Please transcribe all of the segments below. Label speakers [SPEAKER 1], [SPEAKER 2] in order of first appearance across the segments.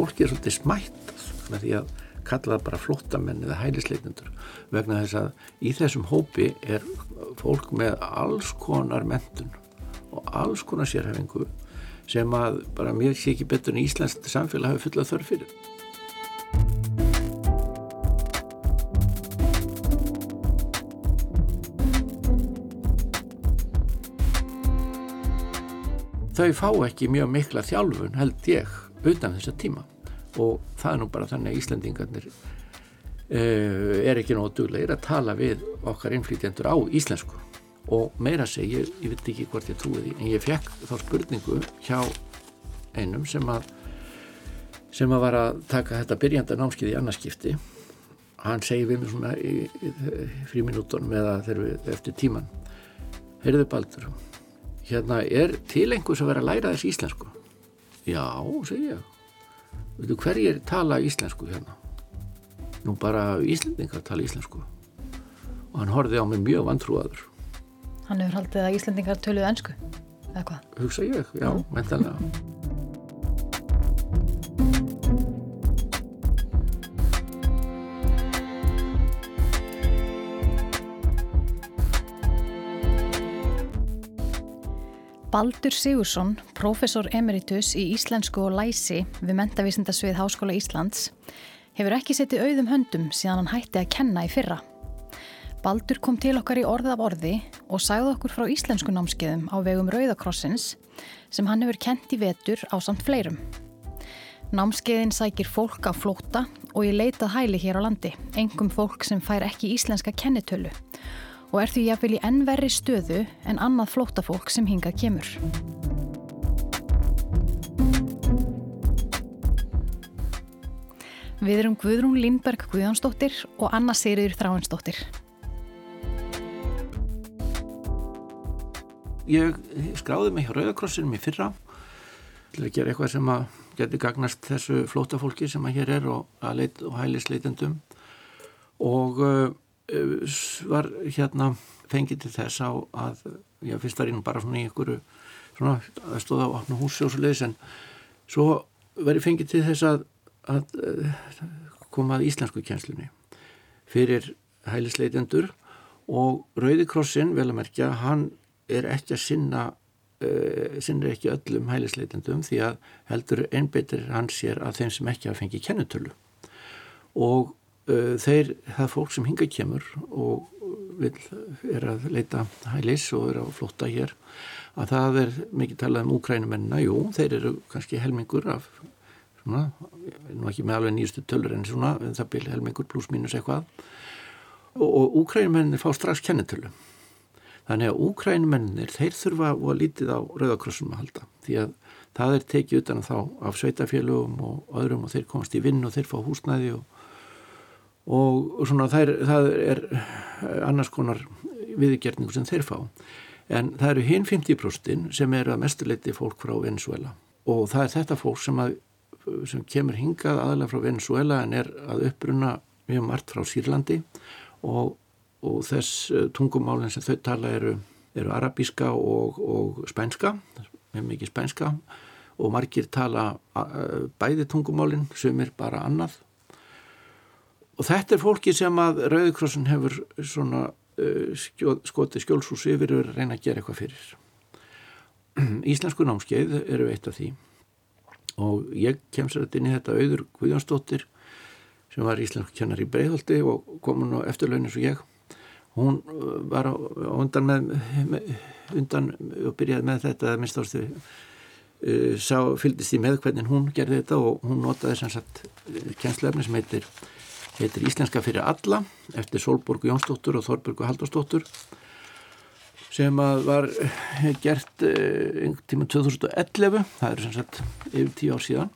[SPEAKER 1] fólki er svolítið smættað með því að kalla það bara flottamenn eða hælisleitundur vegna þess að í þessum hópi er fólk með alls konar mentun og alls konar sérhefingu sem að bara mér sé ekki betur en Íslands samfélag hafi fulla þörf fyrir. Þau fá ekki mjög mikla þjálfun held ég utan þessa tíma. Og það er nú bara þannig að Íslandingarnir uh, er ekki nógu duglegir að tala við okkar innflýtjendur á íslensku. Og meira segi, ég, ég veit ekki hvort ég trúi því en ég fekk þá spurningu hjá einum sem að sem að var að taka þetta byrjanda námskið í annarskipti hann segi við mér svona í, í, í fríminútonum eða þegar við eftir tíman heyrðu Baldur hérna er til einhvers að vera að læra þessi íslensku já, segi ég veitu hverjir tala íslensku hérna nú bara íslendingar tala íslensku og hann horfið á mig mjög vantrúaður
[SPEAKER 2] Hann hefur haldið að Íslandingar töluðu ennsku, eða hvað?
[SPEAKER 1] Hugsa ég, já, mentalega.
[SPEAKER 2] Baldur Sigursson, professor emeritus í Íslensku og Læsi við Mentavísindasvið Háskóla Íslands, hefur ekki setið auðum höndum síðan hann hætti að kenna í fyrra. Baldur kom til okkar í orðið af orði og sagði okkur frá íslensku námskeiðum á vegum Rauðakrossins sem hann hefur kent í vetur á samt fleirum. Námskeiðin sækir fólk á flóta og í leitað hæli hér á landi, engum fólk sem fær ekki íslenska kennitölu og er því jáfnvel í ennverri stöðu en annað flótafólk sem hinga kemur. Við erum Guðrún Lindberg Guðjónsdóttir og Anna Sigriður Þráinsdóttir.
[SPEAKER 1] ég skráði mig hjá Rauðakrossinum í fyrra til að gera eitthvað sem að geti gagnast þessu flótafólki sem að hér er og, leit, og hælisleitendum og uh, var hérna fengið til þess á að ég fyrst var inn bara svona í einhverju svona að stóða á opna húsi og svo leiðis en svo var ég fengið til þess að, að uh, koma að íslensku kjenslunni fyrir hælisleitendur og Rauðikrossin vel að merkja hann er ekki að sinna uh, sinnir ekki öllum hælisleitendum því að heldur einbeitir hans sér að þeim sem ekki hafa fengið kennutölu og þeir, það er fólk sem hinga kemur og vil, er að leita hælis og er að flotta hér að það er mikið talað um úkrænumennina, jú, þeir eru kannski helmingur af svona, nú ekki með alveg nýjustu tölur en svona, það byrja helmingur pluss mínus eitthvað. Og, og úkrænumenninir fá strax kennutölu Þannig að úkrænumennir, þeir þurfa að lítið á Rauðakrossum að halda því að það er tekið utan þá af sveitafélögum og öðrum og þeir komast í vinn og þeir fá húsnæði og, og svona það er, það er annars konar viðgerningu sem þeir fá. En það eru hinn 50% sem eru að mestuleiti fólk frá Venezuela og það er þetta fólk sem, að, sem kemur hingað aðalega frá Venezuela en er að uppruna mjög margt frá Sýrlandi. Og og þess eh, tungumálinn sem þau tala eru, eru arabíska og, og spænska, með mikið spænska. Og margir tala bæði tungumálinn sem er bara annað og þetta er fólki sem að Rauðikrossin hefur svona uh, skjó, skoti skjólsús yfir og reyna að gera eitthvað fyrir. Íslensku námskeið eru eitt af því. Og ég kem sér þetta inn í þetta auður Guðjónsdóttir sem var íslensku kjannar í Breiðholti og komun á eftirlaunins og ég. Hún uh, var á, á undan með, með undan og byrjaði með þetta að minnst ástu uh, sá, fyldist í með hvernig hún gerði þetta og hún notaði sem sagt kjænslefni sem heitir, heitir Íslenska fyrir alla eftir Solborgu Jónsdóttur og Þorburgu Haldursdóttur sem var gert uh, einhvern tíma 2011 það eru sem sagt yfir tíu ár síðan.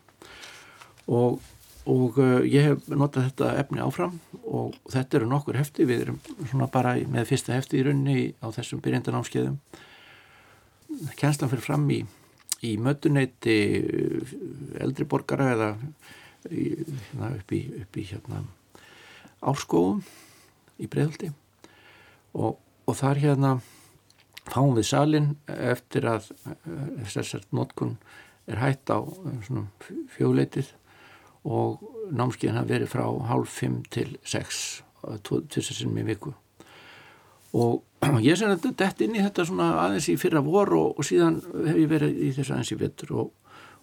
[SPEAKER 1] Og og uh, ég hef notað þetta efni áfram og þetta eru nokkur hefti við erum svona bara með fyrsta hefti í raunni á þessum byrjandanámskeiðum kjænslan fyrir fram í, í mötuneyti uh, eldri borgara eða í, hérna, upp í, upp í hérna, áskóum í bregðaldi og, og þar hérna fáum við salin eftir að uh, þessart notkun er hætt á uh, fjóleitið og námskeiðin hafa verið frá hálf 5 til 6 tvisasinnum í viku. Og ég sem þetta dett inn í þetta svona aðeins í fyrra vor og, og síðan hef ég verið í þessu aðeins í vettur og,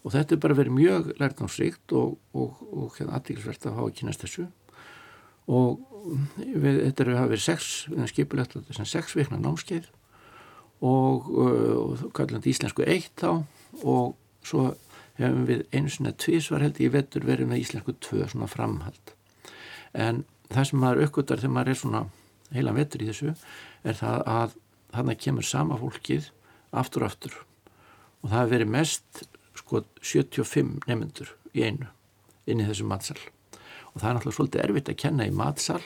[SPEAKER 1] og þetta er bara verið mjög lærtámsrikt og, og hérna aðtíkisvert að hafa að kynast þessu og við, þetta er að hafa verið sex, skipulegt þetta er sex vikna námskeið og, og kallandi íslensku eitt þá. Og svo hefum við einu svona tvísvar held í vettur verið með íslensku tvö svona framhald. En það sem maður aukvöldar þegar maður er svona heila vettur í þessu er það að þannig kemur sama fólkið aftur og aftur. Og það hefur verið mest sko 75 nefnendur í einu inn í þessu matsal og það er náttúrulega svolítið erfitt að kenna í matsal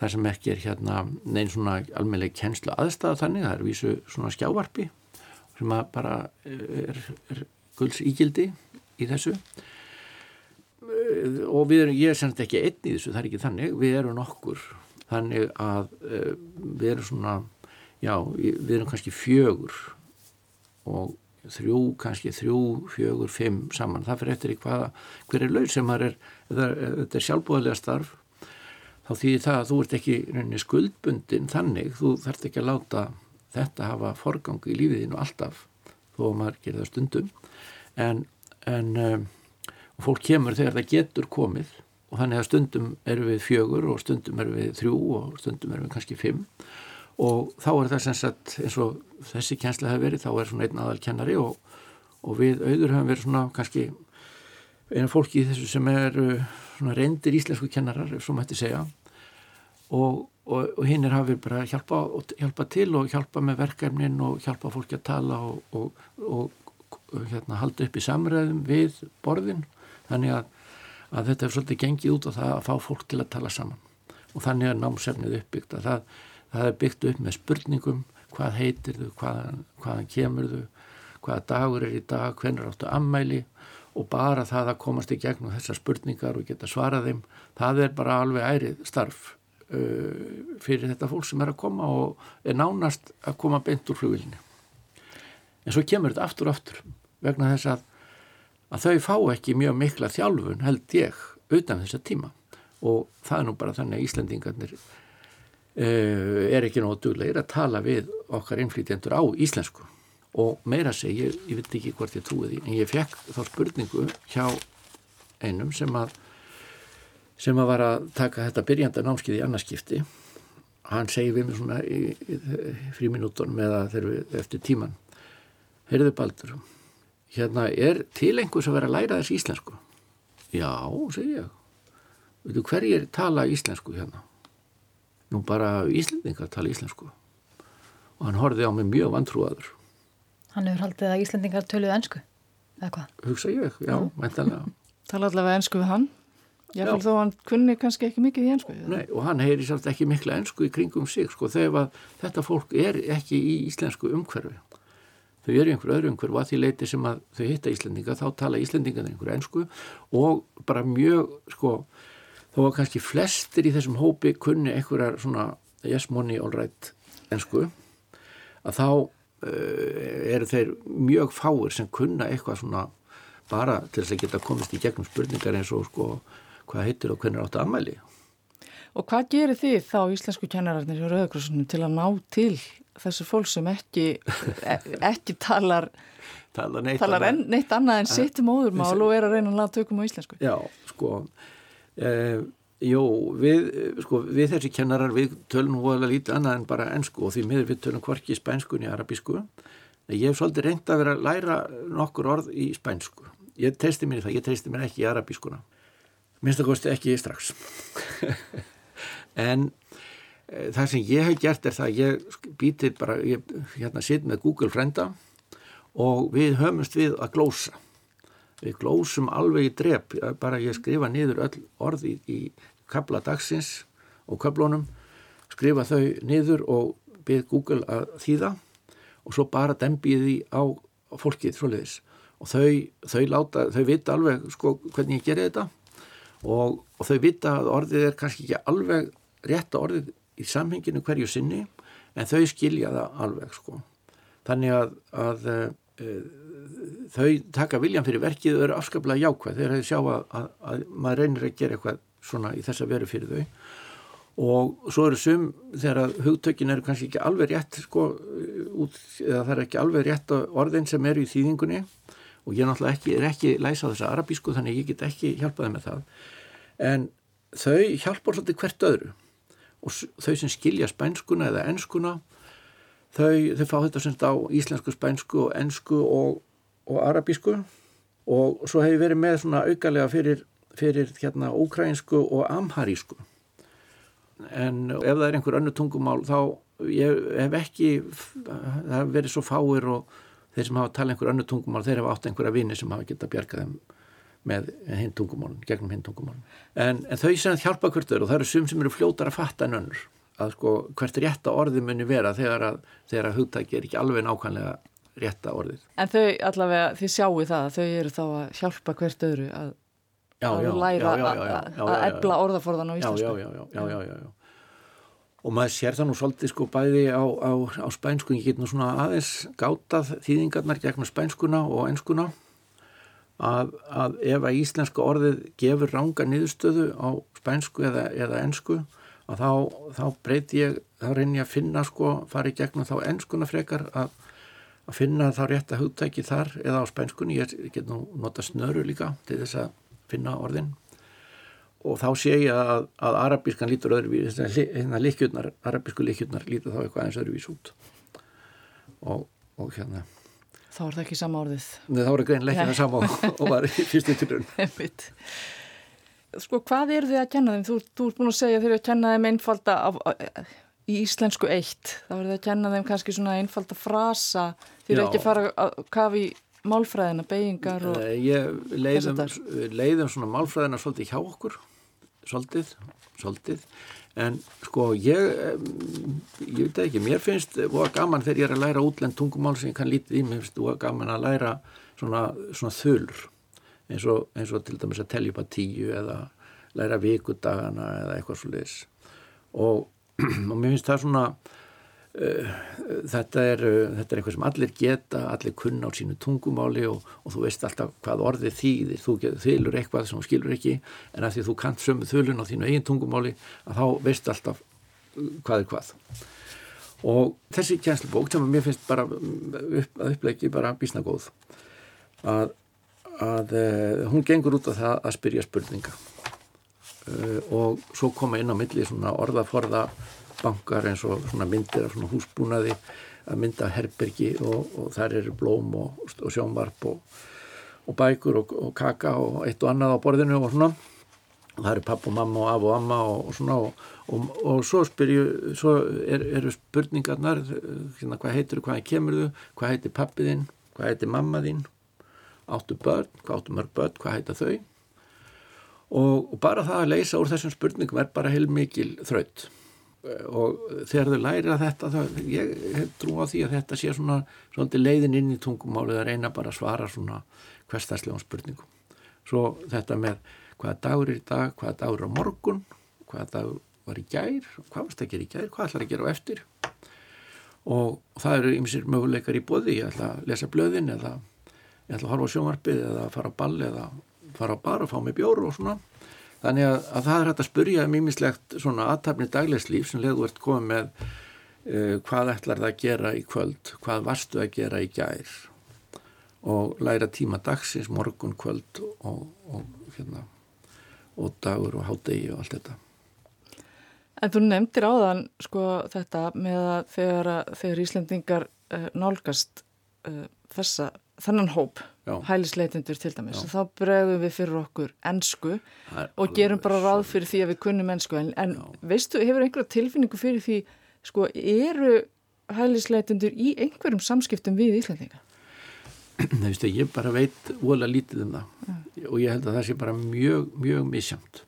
[SPEAKER 1] þar sem ekki er hérna neinn svona almeinlega kennslu aðstæða þannig það er vísu svona skjávarpi sem að bara er, er gulls ígildi í þessu. Og við erum, ég er semst ekki einn í þessu, það er ekki þannig, við erum nokkur þannig að uh, við erum svona, já, við erum kannski fjögur og þrjú, kannski þrjú, fjögur, fimm saman, það fyrir eftir í hvaða, hver er laug sem það er, þetta er sjálfbúðarlega starf, þá þýðir það að þú ert ekki skuldbundin þannig, þú þarf ekki að láta þetta hafa forgang í lífiðinu alltaf, þó að maður gerir það stundum, en, en um, fólk kemur þegar það getur komið og þannig að stundum eru við fjögur og stundum eru við þrjú og stundum eru við kannski fimm og þá er það sem sagt eins og þessi kjensla hefur verið, þá er svona einn aðal kennari og, og við auður hefum verið svona kannski eina fólki í þessu sem er svona reyndir íslensku kennarar, ef svo mætti segja. Og, og, og hinn er hafið bara hjálpa, hjálpa til og hjálpa með verkefnin og hjálpa fólki að tala og hérna halda upp í samræðum við borðin. Þannig að, að þetta er svolítið gengið út á það að fá fólk til að tala saman. Og þannig er námsefnið uppbyggt. Að það, það er byggt upp með spurningum hvað heitir þau, hvaðan, hvaðan kemur þau hvaða dagur er í dag, hvernig áttu ammæli og bara það að komast í gegnum þessar spurningar og geta svarað þeim það er bara alveg ærið starf uh, fyrir þetta fólk sem er að koma og er nánast að koma beint úr flugilni en svo kemur þetta aftur og aftur vegna þess að að þau fá ekki mjög mikla þjálfun held ég utan þessa tíma. Og það er nú bara þannig að Íslandingarnir er ekki nógu duglegir að tala við okkar innflýtjendur á íslensku. Og meira segi, ég, ég veit ekki hvort ég trúi því en ég fekk þá spurningu hjá einum sem að sem að var að taka þetta byrjanda námskið í annarskipti hann segi við mig svona í, í, í fríminútonum eða við eftir tíman heyrðu baldur hérna er til einhvers að vera að læra þessi íslensku? Já, segi ég. Veitu hverjir tala íslensku hérna nú bara íslendingar tala íslensku. Og hann horfið á mig mjög vantrúaður.
[SPEAKER 2] Hann hefur haldið að íslendingar töluð ennsku eða hvað?
[SPEAKER 1] hugsa ég, já, mæntalega
[SPEAKER 3] tala allavega ennsku við hann. Jáfnveil þó hann kunni kannski ekki mikið í ennsku
[SPEAKER 1] Nei, og hann heyri sátt ekki mikla ennsku í kringum sig sko, þegar þetta fólk er ekki í íslensku umhverfi. Þau eru einhver öðru umhverf og að því leiti sem að þau hitta Íslendinga þá tala Íslendingan einhver ennsku og bara mjög sko þó að kannski flestir í þessum hópi kunni einhverjar svona yes money all right ennsku að þá uh, eru þeir mjög fáir sem kunna eitthvað svona bara til þess að geta komist í gegnum spurningar eins og sko hvað heitir og hvernig áttu aðmæli
[SPEAKER 3] Og hvað gerir þið þá íslensku kennararnir í Rauðakrossunum til að ná til þessu fólk sem ekki, e, ekki talar,
[SPEAKER 1] talar, neitt,
[SPEAKER 3] talar
[SPEAKER 1] annað.
[SPEAKER 3] neitt annað en sitt móðurmál og er að reyna að laða tökum á íslensku.
[SPEAKER 1] Já, sko, eh, jú, við, sko, við þessi kennarar, við tölum alveg lítið annað en bara ennsku og því miður við tölum hvorki spænsku niður arabísku. Ég hef svolítið reynd að vera að læra nokkur orð í spænsku. Ég treysti mér í það, ég treysti mér ekki í arabískuna. Minnst að kosti ekki strax. en það sem ég hef gert er það ég býtir bara, ég hérna sitt með Google frenda og við höfumst við að glósa við glósum alveg í drep bara ég skrifa niður öll orði í, í kabla dagsins og kablónum skrifa þau niður og byrð Google að þýða og svo bara dembið því á fólkið svoleiðis og þau, þau láta, þau vita alveg sko hvernig ég gerir þetta og, og þau vita að orðið er kannski ekki alveg rétta orðið í samhenginu hverju sinni en þau skilja það alveg sko. Þannig að, að e, þau taka viljan fyrir verkið og eru afskaplega jákvæð þegar þau sjá að, að, að maður reynir að gera eitthvað svona í þessa veru fyrir þau. Og svo eru sum þegar hugtökin eru kannski ekki alveg rétt sko, út, eða það er ekki alveg rétt orðin sem eru í þýðingunni. Og ég náttúrulega ekki, er ekki læsa á þessa arabísku þannig ég get ekki hjálpaði með það. En þau hjálpar svolítið hvert öðru. Og þau sem skilja spænskuna eða enskuna þau, þau fá þetta semst á íslensku, spænsku og ensku og, og arabísku og svo hefur verið með svona augalega fyrir, fyrir hérna ókrænsku og amharísku. En ef það er einhver önnu tungumál þá ég hef ekki það hef verið svo fáir og þeir sem hafa talað einhver önnu tungumál þeir hafa átt einhverja vini sem hafa getað bjargað þeim með hinn tungumálun, gegnum hinn tungumálun en, en þau sem hjálpa hvertur og það eru sum sem eru fljótar að fatta en önnur að sko hvert rétta orði muni vera þegar að, að hugtæki er ekki alveg nákvæmlega rétta orðið.
[SPEAKER 3] En þau allavega, þið sjáu það að þau eru þá að hjálpa hvert öðru að já, að já, læra já, að ebla orðaforðan á íslensku.
[SPEAKER 1] Já, já, já, já, já, já. Og maður sér það nú svolítið sko bæði á, á, á spænsku, ég get nú svona aðeins gátað þýðingarnar gegnum spænskuna og enskuna að, að ef að íslenska orðið gefur ranga niðurstöðu á spænsku eða, eða ensku að þá, þá breyti ég, þá reynir ég að finna sko, fari gegnum þá enskuna frekar að, að finna þá rétt að hugtæki þar eða á spænskunni, ég get nú nota snöru líka til þess að finna orðin. Og þá sé ég að, að arabískan lítur öðruvís, hérna líkjurnar, arabísku líkjurnar lítur þá eitthvað eins öðruvís út. Og, og hérna.
[SPEAKER 3] Þá er það ekki sama orðið.
[SPEAKER 1] Nei, þá er það greinlega ekki það sama og, var í fyrstu tilrun
[SPEAKER 3] Sko, hvað eru þið að kenna þeim? Þú, þú ert búin að segja þeir eru að kenna þeim einfalda af, í íslensku eitt þá eru þið að kenna þeim kannski svona einfalda frasa. Þeir eru ekki að fara að kafi málfræðina, beigingar og
[SPEAKER 1] Ég leiðum, leiðum svona málfræðina svolítið hjá okkur svolítið, svolítið. En sko ég ég veit ekki, mér finnst það gaman þegar ég er að læra útlend tungumál sem ég kann lítið í, mér finnst það gaman að læra svona, svona þulur. Eins og, eins og til dæmis að telja upp að tíu eða læra vikudagana eða eitthvað svolítið og, og mér finnst það svona uh, þetta, er, uh, þetta er eitthvað sem allir geta, allir kunna á sínu tungumáli og, og þú veist alltaf hvað orðið þýðir, þú þylur eitthvað sem þú skilur ekki en að því þú kant sömu þulun á þínu eigin tungumáli að þá veist alltaf hvað er hvað. Og þessi kjænslubók sem mér finnst bara upp, að upplegi bara bísna góð að að uh, hún gengur út á það að spyrja spurninga og svo koma inn á milli svona orðaforða bankar eins og svona myndir af svona húsbúnaði að mynda herbergi og, og þar eru blóm og, og sjónvarp og, og bækur og kaka og eitt og annað á borðinu og svona. Og það eru papp og mamma og af og amma og svona og svo spyrju svo er, eru spurningarnar hérna, hvað heitir þú, hvað kemur þú hvað heitir pappiðinn, hvað heitir mammaðinn áttu börn, hvað áttu mörg börn, hvað heita þau og, og bara það að leysa úr þessum spurningum er bara heil mikil þraut. Og þegar þau læra þetta þá, ég hef trú á því að þetta sé svona svolítið leiðin inn í tungumálið að reyna bara að svara svona hverstagslegum spurningum. Svo þetta með hvaða dagur er í dag, hvaða dagur er á morgun hvaða dagur var í gær hvað varst að gera í gær, hvað ætlar að gera á eftir? Og, það eru ymsir möguleikar í bóði, ég ætla að lesa blöðin eða ég ætla að horfa á sjónvarpið eða að fara á ball eða fara á bar og fá mig bjóru og svona. Þannig að, að það er hægt að spurja um svona aðtapni daglegslíf sem leður ert komið með uh, hvað ætlar það að gera í kvöld? Hvað varstu að gera í gær? Og læra tíma dagsins morgun kvöld og, og hérna og dagur og hádegi og allt þetta.
[SPEAKER 3] En þú nefndir áðan sko þetta með að þegar, þegar Íslandingar uh, nálgast uh, þessa þannan hóp, hælisleitindur til dæmis, þá bregðum við fyrir okkur ennsku og gerum bara ráð fyrir því að við kunnum ennsku en, en veistu, hefur einhverja tilfinningu fyrir því sko, eru hælisleitindur í einhverjum samskiptum við Íslandinga?
[SPEAKER 1] Það veistu, ég bara veit óalega lítið um það. Ja. og ég held að það sé bara mjög, mjög misjamt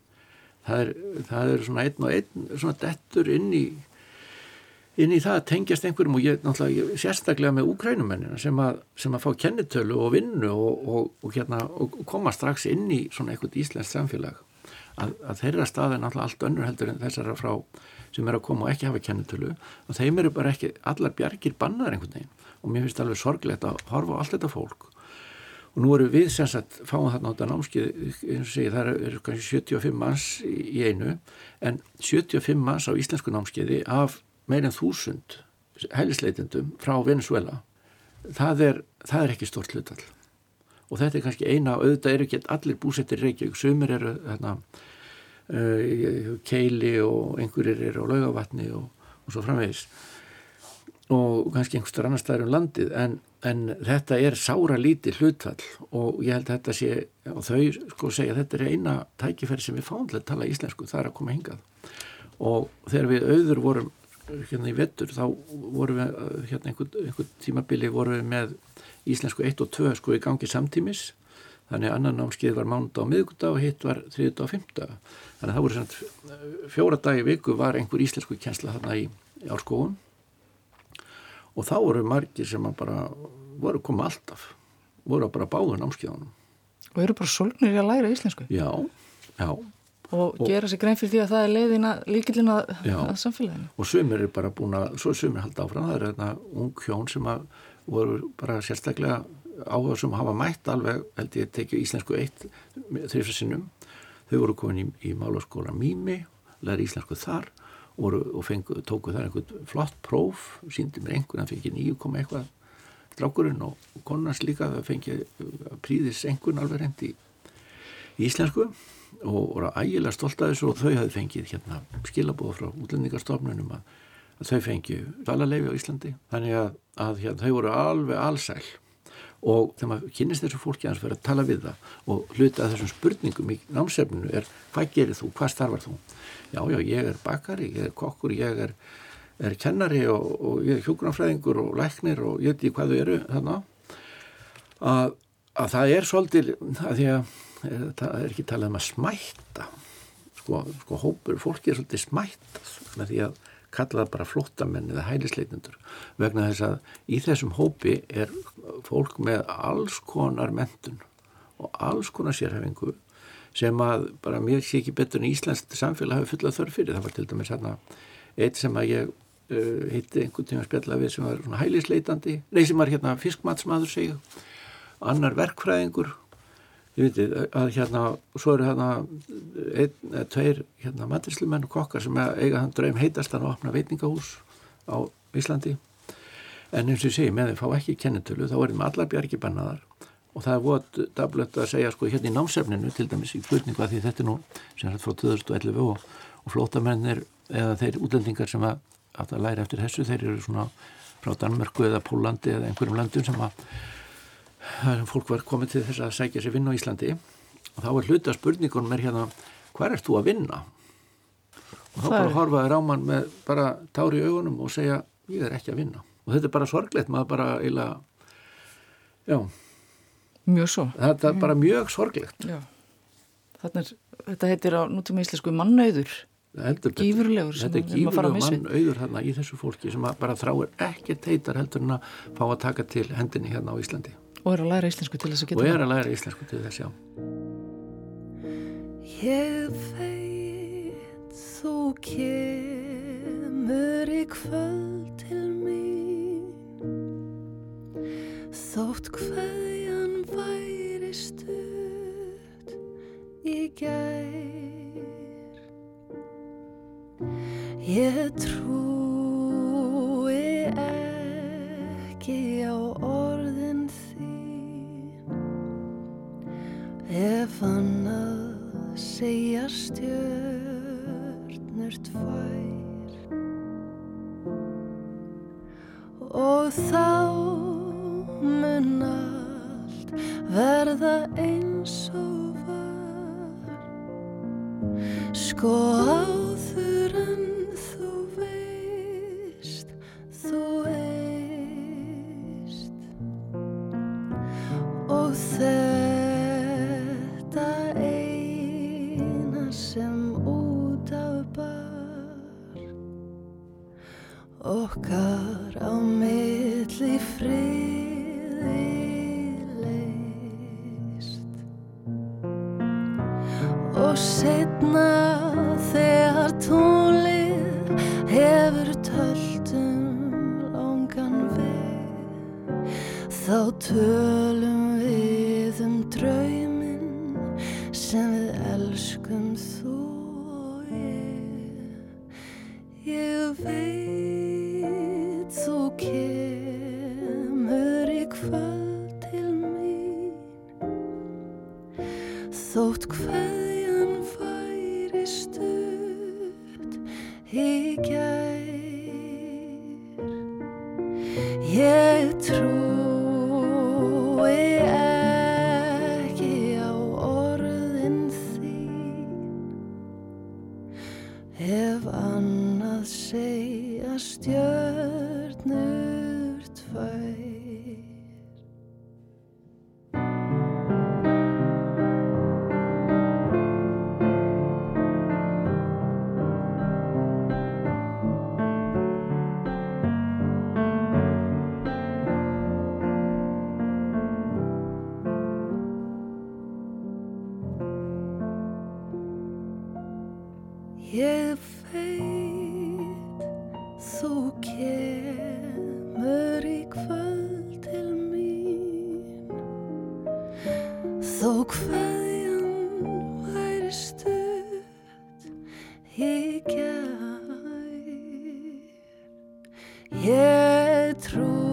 [SPEAKER 1] það er, það er svona einn og einn svona dettur inn í inn í það að tengjast einhverjum og ég náttúrulega sérstaklega með úkrænumennina sem sem að fá kennitölu og vinnu og, og, og, hérna, og koma strax inn í svona eitthvað íslenskt samfélag. Að, að þeirra stað er náttúrulega allt önnur heldur en þessara frá sem er að koma og ekki hafa kennetölu og þeim eru bara ekki allar bjargir bannaðar einhvern veginn. Og mér finnst alveg sorglegt að horfa á allt þetta fólk. Og nú eru við sem sagt fáum þarna á þetta námskið eins og segi það eru kannski 75 manns í einu. En 75 manns á íslensku námskiði af meirinn þúsund heilisleitendum frá Venezuela það er, það er ekki stort hlutall og þetta er kannski eina auðvitað eru ekki allir búsettir Reykjavík. Sumir eru þarna uh, keili og einhverjir eru á laugavatni og, og svo framvegis. Og kannski einhverstur annar staðar um landið. En, en þetta er sára lítið hlutfall. Og ég held að þetta sé og þau sko segja að þetta er eina tækifæri sem við fáum til að tala íslensku. Það er að koma hingað. Og þegar við auður vorum hérna í vettur þá vorum við hérna einhvern, einhvern tímabili vorum við með íslensku 1 og 2 sko í gangi samtímis. Þannig að annan námskeið var mánda á miðgudag og hitt var þriðdag og fymta þannig að það voru svona fjóra dagi viku var einhver íslensku kjensla þarna í, í árskóun og þá voru margir sem bara voru komið alltaf voru bara báður námskeiðunum.
[SPEAKER 3] Og eru bara solgnir í að læra íslensku?
[SPEAKER 1] Já, já
[SPEAKER 3] og, og gera sér grein fyrir því að það er leiðina líkilina að samfélaginu.
[SPEAKER 1] Og sumir er bara búin að, svo sumir halda áfram. Það er þetta ung hjón sem að voru bara sérstaklega áhuga sem hafa mætt alveg held ég tekið íslensku eitt þrjusasinnum þau voru komin í, í málaskóla Mými læri íslensku þar og, og fengu, tóku þar einhvern flott próf síndi mér einhvern, það fengi nýju koma eitthvað. Drákurinn og konans líka fengi príðis einhvern alveg reyndi í íslensku og voru ægilega stolt af þessu og þau hafði fengið hérna skilabóð frá útlendingarstofnunum að, að þau fengið valaleifi á Íslandi. Þannig að, að hérna, þau voru alveg allsæl og þegar maður kynist þessu fólki að fyrir að tala við það og hluta að þessum spurningum í námsefninu er hvað gerir þú, hvað starfar þú? Já, já, ég er bakari, ég er kokkur ég er, er kennari og, og ég er hjókunarfræðingur og læknir og ég veit ekki hvað þau eru þannig að, að það er svolítið að því að það er ekki talað um að smætta sko, sko hópur, fólki er svolítið smættað með því að kalla það bara flottamenn eða hælisleitundur vegna þess að í þessum hópi er fólk með alls konar mentun og alls konar sérhefingu sem að bara mér sé ekki betur en Íslands samfélag hafi fullað þörf fyrir. Það var til dæmis hérna eitt sem að ég uh, hitti einhvern tíma spjalla við sem var hælisleitandi, nei sem var hérna fiskmatsmaður segja, annar verkfræðingur ég veit að hérna svo eru hérna einn eða tveir hérna matrislumenn og kokkar sem eiga hann draum heitast að opna veitingahús á Íslandi. En eins og ég segi með þeim fá ekki kennetölu þá er þeim allar bjargi bannaðar. Og það er vot dablött að segja sko hérna í námsefninu til dæmis í flutningu að því þetta er nú sem sagt frá 2011 og, og flótamennir eða þeir útlendingar sem að, að læra eftir þessu þeir eru svona frá Danmörku eða Pólandi eða einhverjum landum sem að fólk var komið til þess að sækja sér vinna á Íslandi. Og þá er hluta spurningunum er hérna hvað er þú að vinna? Og þá bara horfaði ráman með bara tári í augunum og segja ég er ekki að vinna. Og þetta er bara sorglegt maður bara eiginlega já.
[SPEAKER 3] Mjög svo.
[SPEAKER 1] Þetta er bara mjög sorglegt.
[SPEAKER 3] Já. Er, þetta heitir á nútíma íslensku mannauður. Gífurlegur
[SPEAKER 1] þetta er gífurlegur mannauður þarna í þessu fólki sem bara þráir ekki teitar heldur en að fá að taka til hendinni hérna á Íslandi
[SPEAKER 3] Og er að læra íslensku til þess að geta
[SPEAKER 1] Og er að læra íslensku til þess, já.
[SPEAKER 4] Ég veit þú kemur í kvöld til mín. Þótt hverjan væri stutt í gær. Ég trúi okkar á milli friði leist og setna ef annað segja stjörnur Ég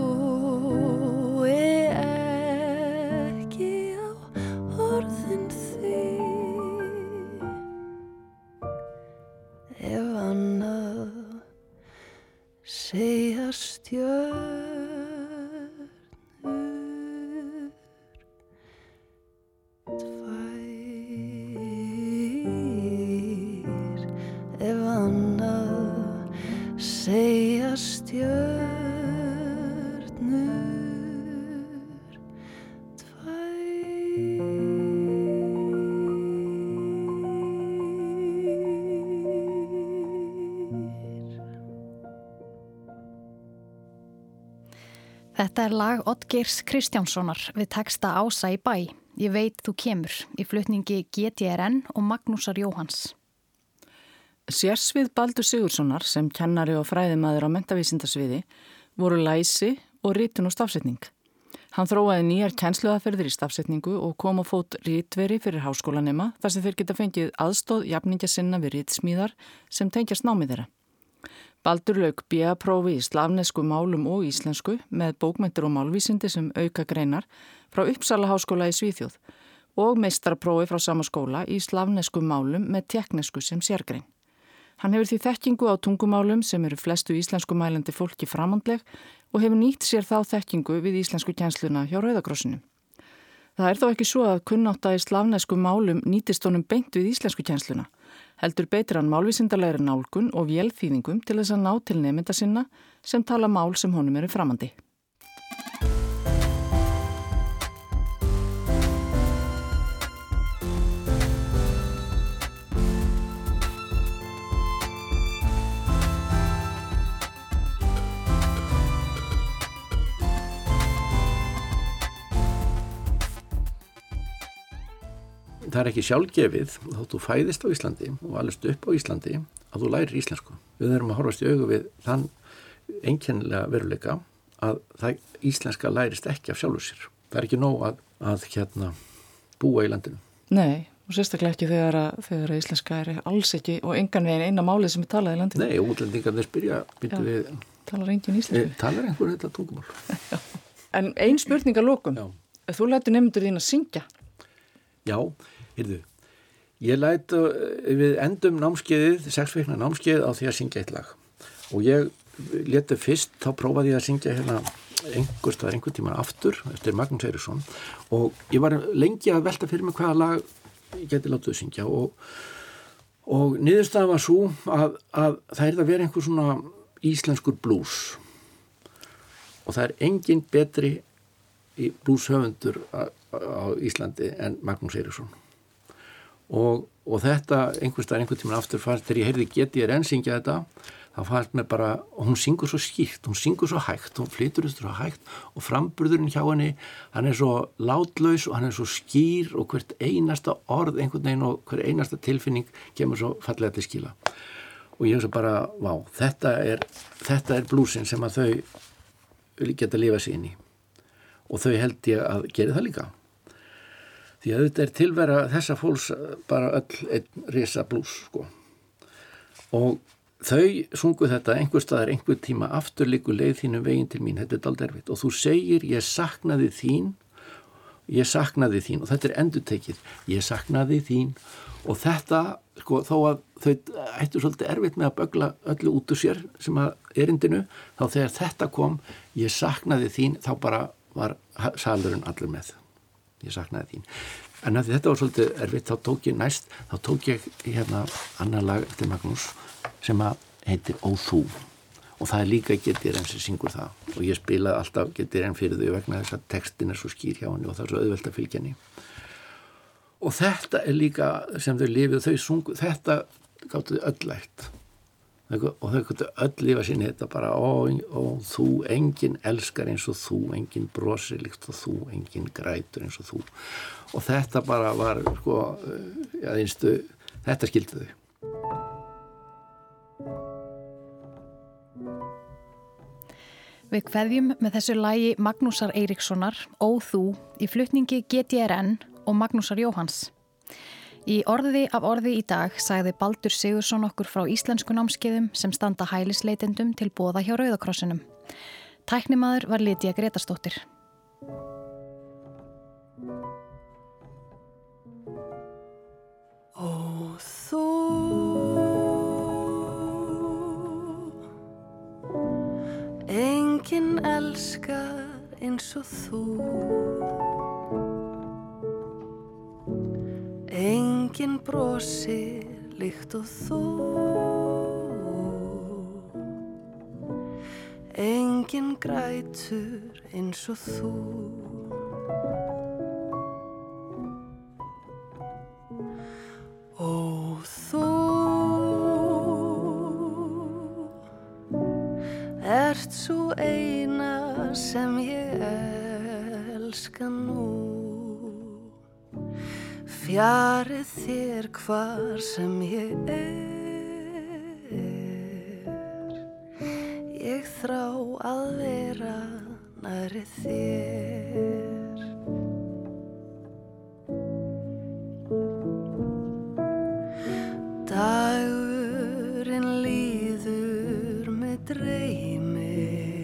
[SPEAKER 2] er lag Oddgeirs Kristjánssonar við texta Ása í bæ. Ég veit þú kemur í flutningi GTRN og Magnúsar Jóhans.
[SPEAKER 3] Sérsvið Baldur Sigurssonar sem kennari og fræðimaður á mentavísindarsviði voru læsi og rítun og stafsetning. Hann þróaði nýjar kennsluðaferðir í stafsetningu og kom á fót rítveri fyrir háskólanema þar sem þeir geta fengið aðstóð jafningja sinna við rítsmíðar sem tengjast námið þeirra. Baldur lauk B.A.prófi í slavnesku málum og íslensku með bókmyndir og málvísindi sem auka greinar frá Uppsala háskóla í Svíþjóð og meistarprófi frá sama skóla í slavnesku málum með teknesku sem sérgrein. Hann hefur því þekkingu á tungumálum sem eru flestu íslensku mælandi fólki framhandleg og hefur nýtt sér þá þekkingu við íslensku kjensluna hjá Rauðakrossinu. Það er þó ekki svo að kunnáta í slavnesku málum nýtist honum beint við íslensku kjensluna. Heldur beitir hann málvísindarlegri nálgun og vélþýðingum til þess að ná til nefnda sinna sem tala mál sem honum eru framandi.
[SPEAKER 1] Það er ekki sjálfgefið þótt þú fæðist á Íslandi og alveg upp á Íslandi að þú lærir íslensku. Við erum að horfast í augu við þann einkennilega veruleika að það íslenska lærist ekki af sjálfur sér. Það er ekki nóg að, að hérna, búa í landinu.
[SPEAKER 3] Nei, og sérstaklega ekki þegar að, þegar að íslenska er alls ekki og engan veginn eina málið sem er talað í landinu.
[SPEAKER 1] Nei, útlendingarnir spyrja, byrju við...
[SPEAKER 3] Talar engin íslensku.
[SPEAKER 1] Talar einhver þetta tungumál.
[SPEAKER 3] en ein spurning að lókum. Þú læti nefndur þín að syngja.
[SPEAKER 1] Já, heyrðu, ég læt við endum námskeiðið, sexveikna námskeið á því að syngja eitt lag. Og ég leti fyrst, þá prófaði ég að syngja hérna einhver stað, einhver tíma aftur eftir Magnús Eiríksson. Og ég var lengi að velta fyrir mig hvaða lag ég geti látið að syngja. Og, og niðurstaða var svo að, að það er að vera einhver svona íslenskur blues. Og það er engin betri í blueshöfundur á Íslandi en Magnús Eiríksson og, og þetta einhvers staðar einhvern tíman aftur far þegar ég heyrði geti ég enn syngja þetta þá fannst mér bara, hún syngur svo skýrt hún syngur svo hægt, hún flytur svo hægt og framburðurinn hjá henni hann er svo látlaus og hann er svo skýr og hvert einasta orð einhvern veginn og hver einasta tilfinning kemur svo fallega til skila. Og ég hef bara, vá, þetta er þetta er blúsin sem að þau geta að lifa sér inn í. Og þau held ég að gera það líka því að þetta er tilvera þessa fólks bara öll einn risa blús sko. Og þau sungu þetta einhver staðar einhver tíma afturleiku leið þínu veginn til mín, þetta er aldrei erfitt. Og þú segir ég saknaði þín ég saknaði þín. Og þetta er endutekið, ég saknaði þín. Og þetta, sko, þó að þau ættu svolítið erfitt með að bögla öllu út úr sér sem að erindinu þá þegar þetta kom, ég saknaði þín þá bara var salurinn allir með ég saknaði þín. En að þetta var svolítið erfitt, þá tók ég næst þá tók ég hérna annar lag eftir Magnús sem að heitir Ó þú. Og það er líka getur enn sem syngur það. Og ég spilaði alltaf getur enn fyrir þau vegna þess að textin er svo skýr hjá henni og það er svo auðvelt að fylgja henni. Og þetta er líka sem þau lifið þau sungu, þetta gáttu þau öllægt og þau gáttu öll lifa sinni þetta bara ó, ó þú, enginn elskar eins og þú enginn brosir líkt og þú enginn grætur eins og þú og þetta bara var sko, ja, einstu, þetta skildi þau
[SPEAKER 2] Við hverjum með þessu lægi Magnúsar Eiríkssonar, Ó þú, í flutningi GTRN og Magnúsar Jóhans. Í orði af orði í dag sagði Baldur Sigursson okkur frá íslensku námskeiðum sem standa hælisleitendum til bóða hjá Rauðakrossinum. Tæknimaður var Lítiða Gretarstóttir.
[SPEAKER 4] Ó þú Enginn elskar eins og þú Enginn brosir líkt og þú. Enginn grætur eins og þú hvar sem ég er. Ég þrá að vera næri þér. Dagurinn líður með dreymir.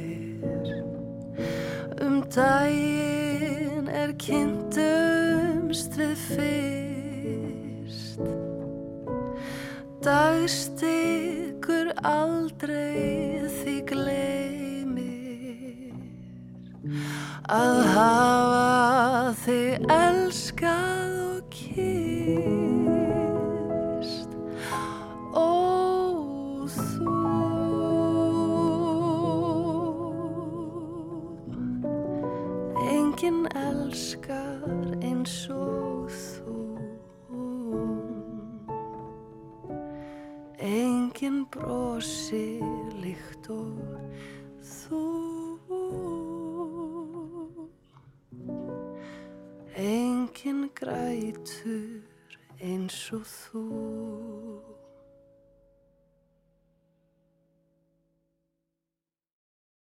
[SPEAKER 4] Um daginn er kynntumst við fyrst Dagstyggur aldrei því gleymir Að hafa